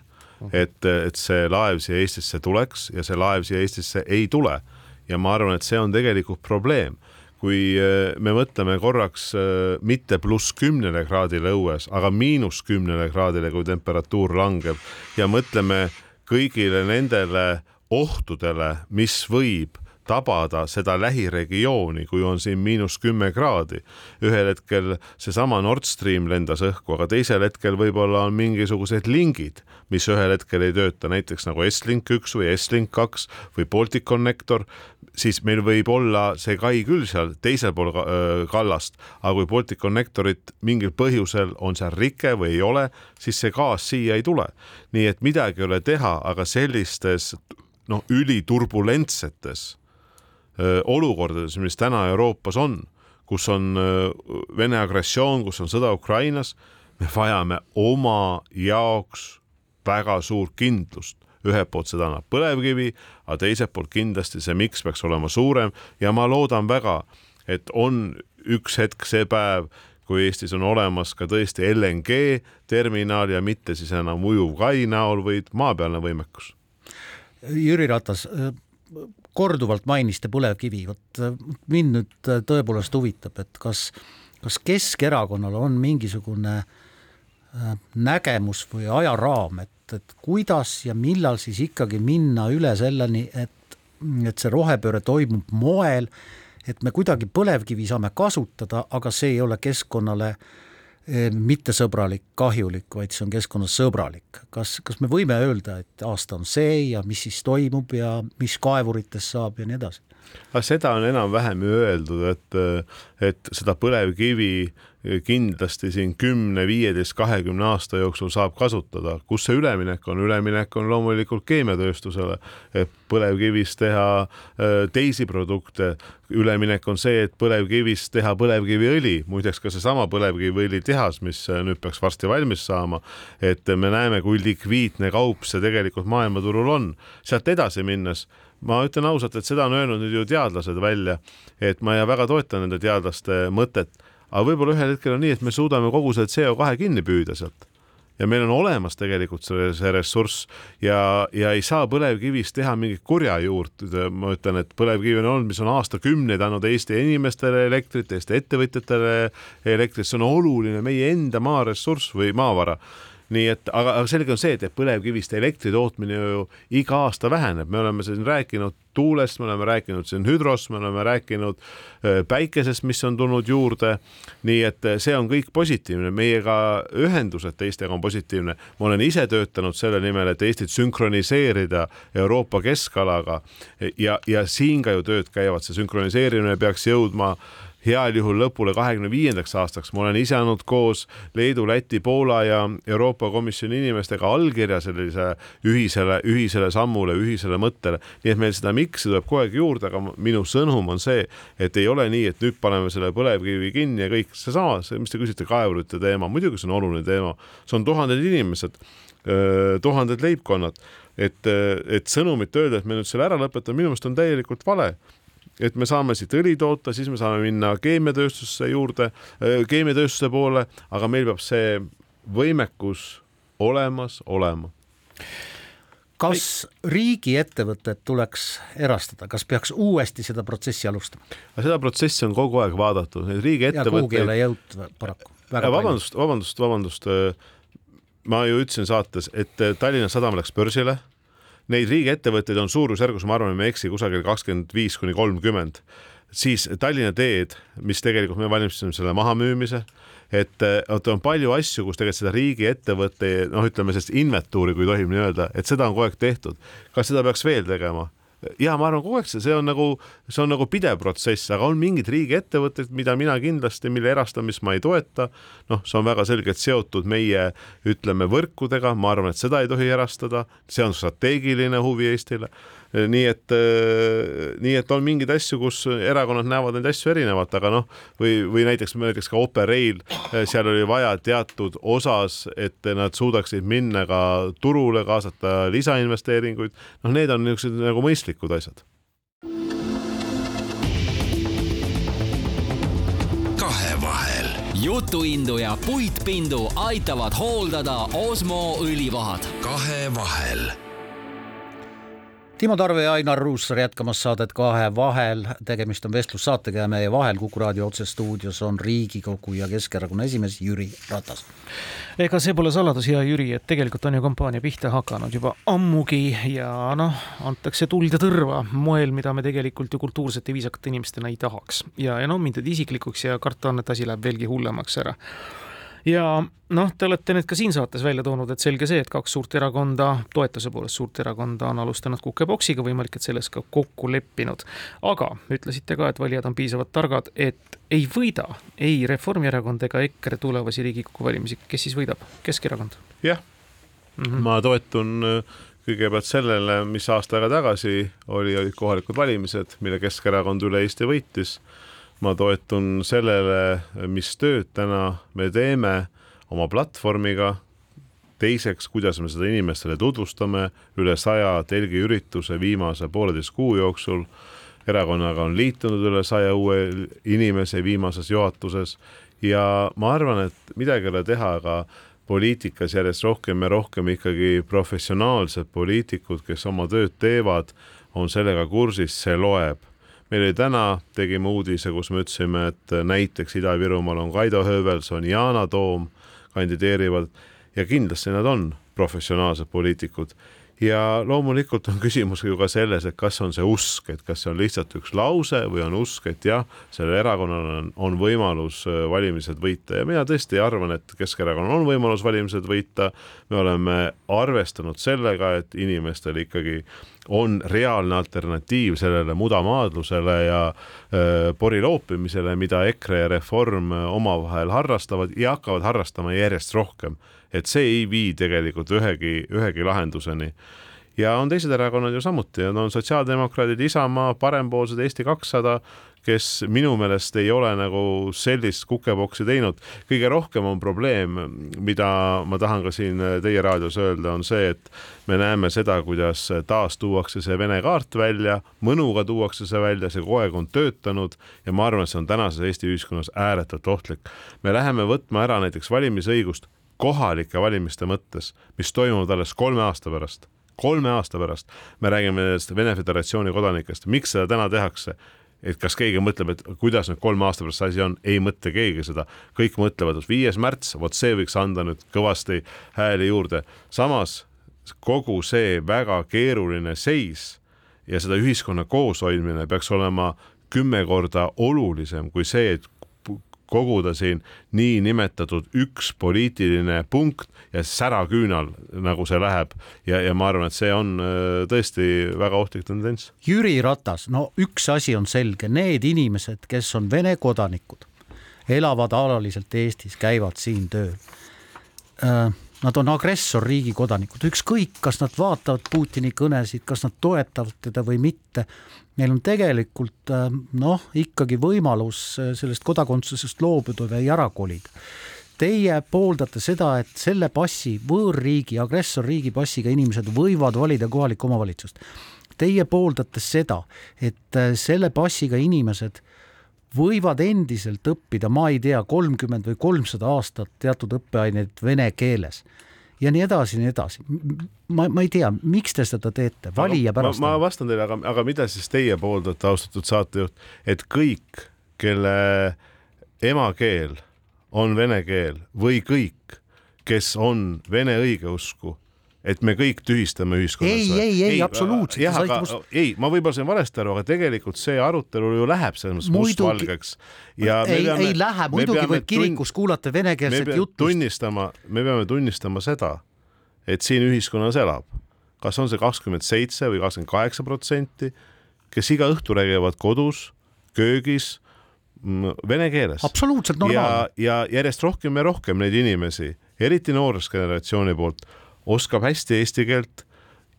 et, et see laev siia Eestisse tuleks ja see laev siia Eestisse ei tule. ja ma arvan, et see on tegelikult probleem kui äh, me mõtleme korraks äh, mitte pluss kümnele kraadile õues, aga miinus kümnele kraadile, kui temperatuur langeb ja mõtleme kõigile nendele ohtudele, mis võib tabada seda lähiregiooni, kui on siin miinus kümme kraadi. ühel hetkel seesama Nord Stream lendas õhku, aga teisel hetkel võib-olla on mingisugused lingid, mis ühel hetkel ei tööta, näiteks nagu Estlink üks või Estlink kaks või Balticconnector, siis meil võib olla see kai küll seal teisel pool kallast, aga kui Balticconnectorit mingil põhjusel on seal rike või ei ole, siis see gaas siia ei tule. nii et midagi ei ole teha, aga sellistes noh, üliturbulentsetes olukordades, mis täna Euroopas on, kus on Vene agressioon, kus on sõda Ukrainas, me vajame oma jaoks väga suurt kindlust ühelt poolt seda annab põlevkivi, aga teiselt poolt kindlasti see miks peaks olema suurem ja ma loodan väga, et on üks hetk see päev, kui Eestis on olemas ka tõesti LNG terminal ja mitte siis enam ujuv kai näol, vaid maapealne võimekus. Jüri Ratas, korduvalt mainisite põlevkivi, vot mind nüüd tõepoolest huvitab, et kas, kas Keskerakonnal on mingisugune äh, nägemus või ajaraam, et, et kuidas ja millal siis ikkagi minna üle selleni, et, et see rohepööre toimub moel, et me kuidagi põlevkivi saame kasutada, aga see ei ole keskkonnale Eh, mittesõbralik, kahjulik, vaid see on keskkonnasõbralik. kas, kas me võime öelda, et aasta on see ja mis siis toimub ja mis kaevuritest saab ja nii edasi? Aga seda on enam-vähem ju öeldud, et, et seda põlevkivi kindlasti siin kümne, viieteist, kahekümne aasta jooksul saab kasutada. kus see üleminek on? üleminek on loomulikult keemiatööstusele, et põlevkivist teha teisi produkte. üleminek on see, et põlevkivist teha põlevkiviõli, muideks ka seesama põlevkiviõli tehas, mis nüüd peaks varsti valmis saama. et me näeme, kui likviidne kaup see tegelikult maailmaturul on. sealt edasi minnes ma ütlen ausalt, et seda on öelnud nüüd ju teadlased välja, et ma väga toetan nende teadlaste mõtet aga võib-olla ühel hetkel on nii, et me suudame kogu selle CO2 kinni püüda sealt. Ja meil on olemas tegelikult see, see ressurss ja, ja ei saa põlevkivist teha mingit kurja juurt. ma ütlen, et põlevkivi on olnud, mis on aastakümneid andnud Eesti inimestele elektrit, Eesti ettevõtjatele elektrit, see on oluline meie enda maaressurss või maavara nii et, aga, aga selge on see, et, põlevkivist elektri tootmine ju iga aasta väheneb, me oleme siin rääkinud tuulest, me oleme rääkinud siin hüdrost, me oleme rääkinud äh, päikesest, mis on tulnud juurde. nii et äh, see on kõik positiivne, meiega ühendused teistega on positiivne. ma olen ise töötanud selle nimel, et Eestit sünkroniseerida Euroopa keskalaga ja, ja siin ka ju tööd käivad, see sünkroniseerimine peaks jõudma heal juhul lõpule kahekümne viiendaks aastaks. ma olen ise andnud koos Leedu, Läti, Poola ja Euroopa Komisjoni inimestega allkirja sellise ühisele, ühisele sammule, ühisele mõttele. nii et meil seda miks'i tuleb kogu aeg juurde, aga minu sõnum on see, et ei ole nii, et nüüd paneme selle põlevkivi kinni ja kõik seesama, see, mis te küsite, kaevurite teema, muidugi see on oluline teema, see on tuhanded inimesed, tuhanded leibkonnad et, et sõnumit öelda, et me nüüd selle ära lõpetame, minu meelest on täielikult vale et me saame siit õli toota, siis me saame minna keemiatööstusse juurde, äh, keemiatööstuse poole, aga meil peab see võimekus olemas olema kas riigiettevõtted tuleks erastada, kas peaks uuesti seda protsessi alustama? seda protsessi on kogu aeg vaadatud, neid riigiettevõtteid. kuhugi ei ole jõudnud paraku. vabandust, vabandust, vabandust. Äh, ma ju ütlesin saates, et äh, Tallinna Sadam läks börsile neid riigiettevõtteid on suurusjärgus, ma arvan, ma ei eksi, kusagil kakskümmend viis kuni kolmkümmend siis Tallinna teed, mis tegelikult me valmistasime selle mahamüümise, et oot on palju asju, kus tegelikult seda riigiettevõtte noh, ütleme sellist inventuuri, kui tohib nii öelda, et seda on kogu aeg tehtud. kas seda peaks veel tegema? Ja ma arvan kogu aeg see, see on nagu, see on nagu pidev protsess, aga on mingid riigiettevõtted, mida mina kindlasti, mille erastamist ma ei toeta. noh, see on väga selgelt seotud meie, ütleme võrkudega, ma arvan, et seda ei tohi erastada, see on strateegiline huvi Eestile nii et, äh, nii et on mingeid asju, kus erakonnad näevad neid asju erinevalt, aga noh, või, või näiteks, näiteks ka Operail, äh, seal oli vaja teatud osas, et nad suudaksid minna ka turule, kaasata lisainvesteeringuid. noh, need on niisugused nagu mõistlikud asjad. kahevahel. jutuindu ja puitpindu aitavad hooldada Osmo õlivahad. kahevahel Timo Tarve ja Ainar Ruussaar jätkamas saadet Kahe vahel, tegemist on vestlussaatega ja meie vahel Kuku raadio otsestuudios on Riigikogu ja Keskerakonna esimees Jüri Ratas. ega see pole saladus, hea Jüri, et tegelikult on ju kampaania pihta hakanud juba ammugi ja noh, antakse tuld ja tõrva moel, mida me tegelikult ju kultuursete viisakate inimestena ei tahaks. ja, ja no mind teed isiklikuks ja karta on, et asi läheb veelgi hullemaks ära ja noh, te olete nüüd ka siin saates välja toonud, et selge see, et kaks suurt erakonda, toetuse poolest suurt erakonda on alustanud kukepoksiga, võimalik, et selles ka kokku leppinud. aga ütlesite ka, et valijad on piisavalt targad, et ei võida ei Reformierakond ega EKRE tulevasi Riigikogu valimisi, kes siis võidab, Keskerakond? jah mm, -hmm. ma toetun äh, kõigepealt sellele, mis aasta aega tagasi oli, olid kohalikud valimised, mille Keskerakond üle Eesti võitis ma toetun sellele, mis tööd täna me teeme oma platvormiga. teiseks, kuidas me seda inimestele tutvustame, üle saja telgiürituse viimase pooleteist kuu jooksul. erakonnaga on liitunud üle saja uue inimese viimases juhatuses ja ma arvan, et midagi ei ole teha, aga poliitikas järjest rohkem ja rohkem ikkagi professionaalsed poliitikud, kes oma tööd teevad, on sellega kursis, see loeb meil oli täna, tegime uudise, kus me ütlesime, et näiteks Ida-Virumaal on Kaido Höövelson, Yana Toom kandideerivad ja kindlasti nad on professionaalsed poliitikud ja loomulikult on küsimus ju ka selles, et kas on see usk, et kas see on lihtsalt üks lause või on usk, et jah, sellel erakonnal on, on võimalus äh, valimised võita ja mina tõesti arvan, et Keskerakonnal on võimalus valimised võita. me oleme arvestanud sellega, et inimestel ikkagi on reaalne alternatiiv sellele mudamaadlusele ja äh, pori loopimisele, mida EKRE ja Reform omavahel harrastavad ja hakkavad harrastama järjest rohkem. Et see ei vii tegelikult ühegi, ühegi lahenduseni. Ja on teised erakonnad ju samuti, on sotsiaaldemokraadid, Isamaa, parempoolsed, Eesti kakssada, kes minu meelest ei ole nagu sellist kukepoksi teinud. kõige rohkem on probleem, mida ma tahan ka siin teie raadios öelda, on see, et me näeme seda, kuidas taas tuuakse see Vene kaart välja, mõnuga tuuakse see välja, see kogu aeg on töötanud ja ma arvan, et see on tänases Eesti ühiskonnas ääretult ohtlik. me läheme võtma ära näiteks valimisõigust kohalike valimiste mõttes, mis toimuvad alles kolme aasta pärast, kolme aasta pärast, me räägime nendest Vene Föderatsiooni kodanikest, miks seda täna tehakse? Et kas keegi mõtleb, et kuidas nüüd kolme aasta pärast see asi on, ei mõtle keegi seda, kõik mõtlevad, et viies märts, vot see võiks anda nüüd kõvasti hääli juurde. samas kogu see väga keeruline seis ja seda ühiskonna kooshoidmine peaks olema kümme korda olulisem kui see, et koguda siin niinimetatud üks poliitiline punkt ja säraküünal, nagu see läheb. Ja, ja ma arvan, et see on äh, tõesti väga ohtlik tendents. Jüri Ratas, no üks asi on selge, need inimesed, kes on Vene kodanikud, elavad alaliselt Eestis, käivad siin tööl. Äh, nad on agressorriigi kodanikud, ükskõik, kas nad vaatavad Putini kõnesid, kas nad toetavad teda või mitte. Neil on tegelikult äh, noh, ikkagi võimalus äh, sellest kodakondsusest loobuda või ära kolida. Teie pooldate seda, et selle passi, võõrriigi, agressorriigi passiga inimesed võivad valida kohalikku omavalitsust. Teie pooldate seda, et äh, selle passiga inimesed võivad endiselt õppida, ma ei tea, kolmkümmend või kolmsada aastat teatud õppeaineid vene keeles ja nii edasi, nii edasi. ma, ma ei tea, miks te seda teete, valija pärast. ma vastan teile, aga, aga mida siis teie pooldate, austatud saatejuht, et kõik, kelle emakeel on vene keel või kõik, kes on vene õigeusku et me kõik tühistame ühiskonnas. ei, ei, ei, absoluutselt. jah, aga must... ei, ma võib-olla sain valesti aru, aga tegelikult see arutelu ju läheb selles mõttes mustvalgeks. ei, ei lähe, muidugi võib kirikus kuulata venekeelset juttu. tunnistama, me peame tunnistama seda, et siin ühiskonnas elab, kas on see kakskümmend seitse või kakskümmend kaheksa protsenti, kes iga õhtu räägivad kodus, köögis mm, vene keeles. absoluutselt normaalne. ja, ja järjest rohkem ja rohkem neid inimesi, eriti noorest generatsiooni poolt oskab hästi eesti keelt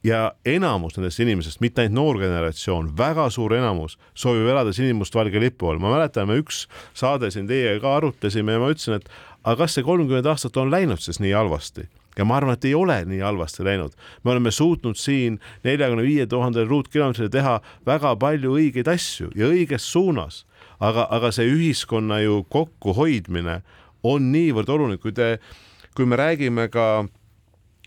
ja enamus nendest inimesest, mitte ainult noor generatsioon, väga suur enamus soovib elada sinimustvalge lipu all. ma mäletan, me üks saade siin teiega ka arutasime ja ma ütlesin, et aga kas see kolmkümmend aastat on läinud siis nii halvasti? ja ma arvan, et ei ole nii halvasti läinud. me oleme suutnud siin neljakümne viie tuhandel ruutkilomeetril teha väga palju õigeid asju ja õiges suunas, aga, aga see ühiskonna ju kokkuhoidmine on niivõrd oluline, kui te, kui me räägime ka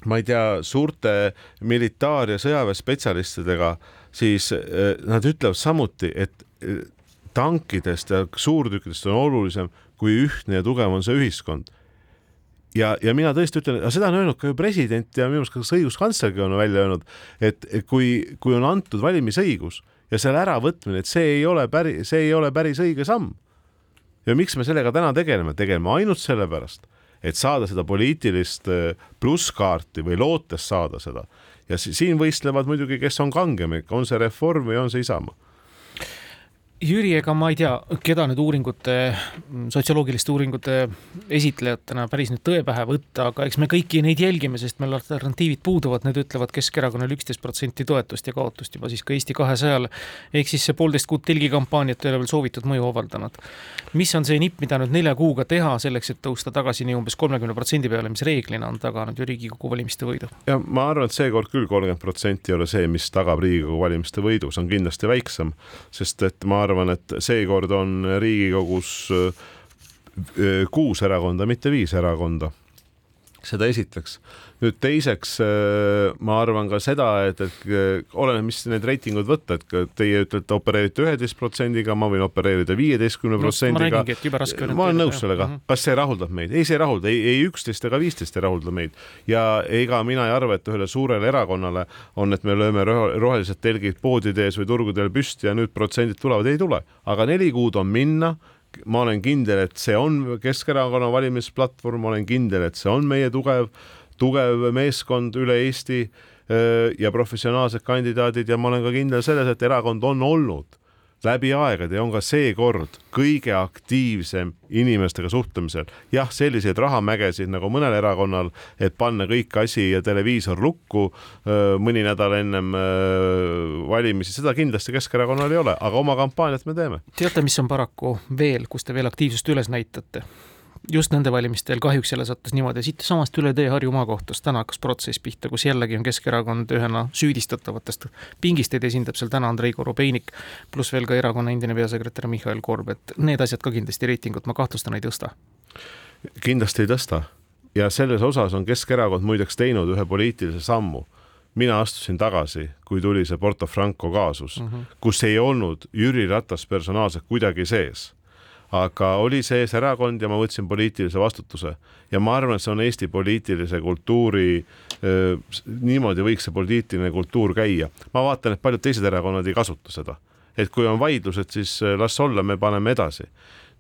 ma ei tea, suurte militaar- ja sõjaväespetsialistidega, siis eh, nad ütlevad samuti, et eh, tankidest ja suurtükkidest on olulisem, kui ühtne ja tugev on see ühiskond. ja, ja mina tõesti ütlen, seda on öelnud ka ju president ja minu meelest ka õiguskantslergi on välja öelnud, et kui, kui on antud valimisõigus ja selle äravõtmine, et see ei ole päris, see ei ole päris õige samm. ja miks me sellega täna tegeleme, tegeleme ainult sellepärast et saada seda poliitilist äh, plusskaarti või lootes saada seda. ja siin võistlevad muidugi, kes on kangem, on see Reform või on see Isamaa Jüri, ega ma ei tea, keda nüüd uuringute, sotsioloogiliste uuringute esitlejatena päris nüüd tõe pähe võtta, aga eks me kõiki neid jälgime, sest meil alternatiivid puuduvad, need ütlevad Keskerakonnale üksteist protsenti toetust ja kaotust juba siis ka Eesti kahesajale. ehk siis see poolteist kuud telgikampaaniat ei ole veel soovitud mõju avaldanud. mis on see nipp, mida nüüd nelja kuuga teha selleks, et tõusta tagasi nii umbes kolmekümne protsendi peale, mis reeglina on taganud ju Riigikogu valimiste võidu? ja ma arvan, et seekord küll kolmkümmend protsenti ei ole see, mis tagab Riigikogu valimiste võidu, see on kindlasti väiksem, sest et ma arvan, arvan, et seekord on Riigikogus äh, kuus erakonda, mitte viis erakonda. Seda esiteks. Nüüd teiseks äh, ma arvan ka seda, et, et äh, oleneb, mis need reitingud võtta, et teie ütlete, opereerite üheteist protsendiga, ma võin opereerida viieteistkümne protsendiga. ma olen nõus sellega, mhm. kas see rahuldab meid? ei, see ei rahulda, ei, ei üksteist ega viisteist ei rahulda meid. Ja ega mina ei arva, et ühele suurele erakonnale on, et me lööme rohelised telgid poodide ees või turgudel püsti ja nüüd protsendid tulevad, ei tule, aga neli kuud on minna ma olen kindel, et see on Keskerakonna valimisplatvorm, ma olen kindel, et see on meie tugev tugev meeskond üle Eesti äh, ja professionaalsed kandidaadid ja ma olen ka kindel selles, et erakond on olnud läbi aegade ja on ka seekord kõige aktiivsem inimestega suhtlemisel. jah, selliseid rahamägesid nagu mõnel erakonnal, et panna kõik asi ja televiisor lukku mõni nädal ennem valimisi, seda kindlasti Keskerakonnal ei ole, aga oma kampaaniat me teeme. teate, mis on paraku veel, kus te veel aktiivsust üles näitate? Just nende valimistel kahjuks jälle sattus niimoodi, siitsamast üle tee Harju maakohtust täna hakkas protsess pihta, kus jällegi on Keskerakond ühena süüdistatavatest. pingisteid esindab seal täna Andrei Korobeinik, pluss veel ka erakonna endine peasekretär Mihhail Korb, et need asjad ka kindlasti reitingut, ma kahtlustan, ei tõsta. kindlasti ei tõsta ja selles osas on Keskerakond muideks teinud ühe poliitilise sammu. mina astusin tagasi, kui tuli see Porto Franco kaasus mm, -hmm. kus ei olnud Jüri Ratas personaalselt kuidagi sees aga oli sees erakond ja ma võtsin poliitilise vastutuse. Ja ma arvan, et see on Eesti poliitilise kultuuri, niimoodi võiks see poliitiline kultuur käia. ma vaatan, et paljud teised erakonnad ei kasuta seda, et kui on vaidlused, siis las olla, me paneme edasi.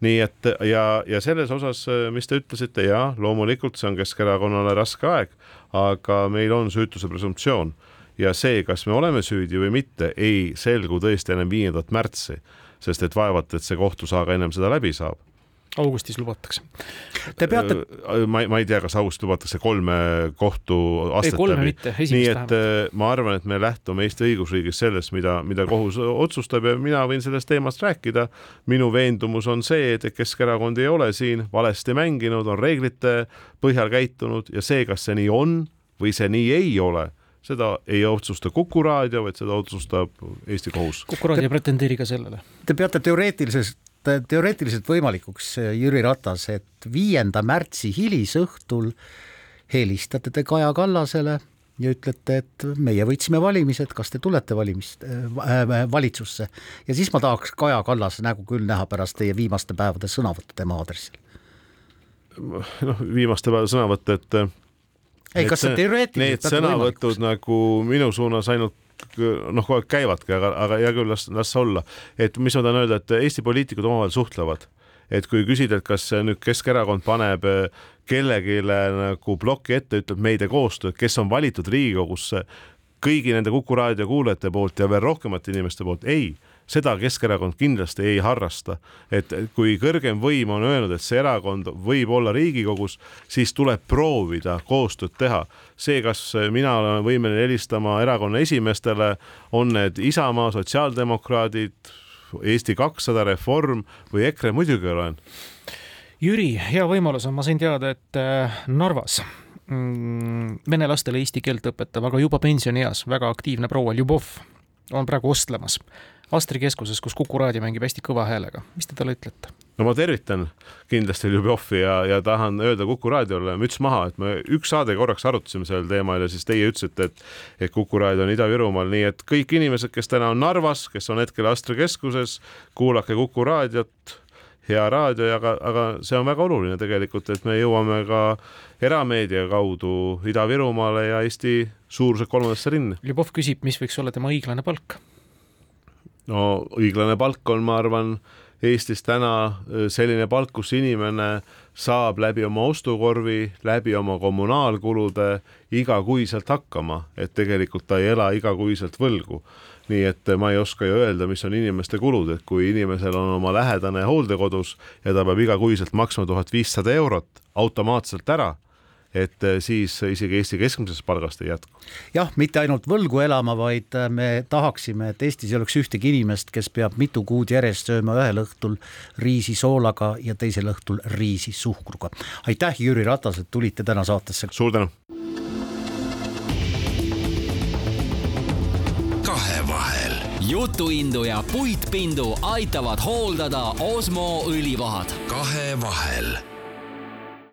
Nii et ja, ja selles osas, mis te ütlesite, ja loomulikult see on Keskerakonnale raske aeg, aga meil on süütuse presumptsioon. Ja see, kas me oleme süüdi või mitte, ei selgu tõesti enam viiendat märtsi, sest et vaevalt, et see kohtusaaga ennem seda läbi saab augustis lubatakse. Te peate. ma, ma ei tea, kas augustis lubatakse kolme kohtuastet läbi. nii et vähemalt. ma arvan, et me lähtume Eesti õigusriigis sellest, mida, mida kohus otsustab ja mina võin sellest teemast rääkida. minu veendumus on see, et Keskerakond ei ole siin valesti mänginud, on reeglite põhjal käitunud ja see, kas see nii on või see nii ei ole seda ei otsusta Kuku raadio, vaid seda otsustab Eesti kohus. Kuku raadio ei pretendeeri ka sellele. Te peate teoreetiliselt teoreetiliselt võimalikuks, Jüri Ratas, et viienda märtsi hilisõhtul helistate te Kaja Kallasele ja ütlete, et meie võitsime valimised, kas te tulete valimist äh,, valitsusse ja siis ma tahaks Kaja Kallase nägu küll näha pärast teie viimaste päevade sõnavõttu tema aadressil. noh, viimaste päevade sõnavõtt, et ei, kas see teoreetiliselt Need sõnavõtud nagu minu suunas ainult noh, kogu aeg käivadki, aga, aga hea küll, las, las olla. et mis ma tahan öelda, et Eesti poliitikud omavahel suhtlevad. Et kui küsida, et kas nüüd Keskerakond paneb eh, kellelegi nagu ploki ette, ütleb, me ei tee koostööd, kes on valitud Riigikogusse kõigi nende Kuku raadio kuulajate poolt ja veel rohkemate inimeste poolt, ei seda Keskerakond kindlasti ei harrasta. et kui kõrgem võim on öelnud, et see erakond võib olla Riigikogus, siis tuleb proovida koostööd teha. see, kas mina olen võimeline helistama erakonna esimeestele, on need Isamaa, sotsiaaldemokraadid, Eesti kakssada, Reform või EKRE, muidugi olen. Jüri, hea võimalus on, ma sain teada, et äh, Narvas mm, vene lastele eesti keelt õpetav, aga juba pensionieas väga aktiivne proua Ljubov on praegu ostlemas Astri keskuses, kus Kuku raadio mängib hästi kõva häälega. mis te talle ütlete? no ma tervitan kindlasti Ljubjovi ja, ja tahan öelda Kuku raadiole müts maha, et me üks saade korraks arutasime sellel teemal ja siis teie ütlesite, et et Kuku raadio on Ida-Virumaal, nii et kõik inimesed, kes täna on Narvas, kes on hetkel Astri keskuses, kuulake Kuku raadiot, hea raadio, aga, aga see on väga oluline tegelikult, et me jõuame ka erameedia kaudu Ida-Virumaale ja Eesti suuruselt kolmandasse rinne. Ljubov küsib, mis võiks olla tema õiglane palk no õiglane palk on, ma arvan, Eestis täna äh, selline palk, kus inimene saab läbi oma ostukorvi, läbi oma kommunaalkulude igakuiselt hakkama, et tegelikult ta ei ela igakuiselt võlgu. nii et ma ei oska ju öelda, mis on inimeste kulud, et kui inimesel on oma lähedane hooldekodus ja ta peab igakuiselt maksma tuhat viissada eurot automaatselt ära et äh, siis isegi Eesti keskmisest palgast ei jätku. jah, mitte ainult võlgu elama, vaid äh, me tahaksime, et Eestis ei oleks ühtegi inimest, kes peab mitu kuud järjest sööma ühel õhtul riisi soolaga ja teisel õhtul riisi suhkruga. aitäh, Jüri Ratas, et tulite täna saatesse. suur tänu. kahevahel. jutuindu ja puitpindu aitavad hooldada Osmo õlivahad. kahevahel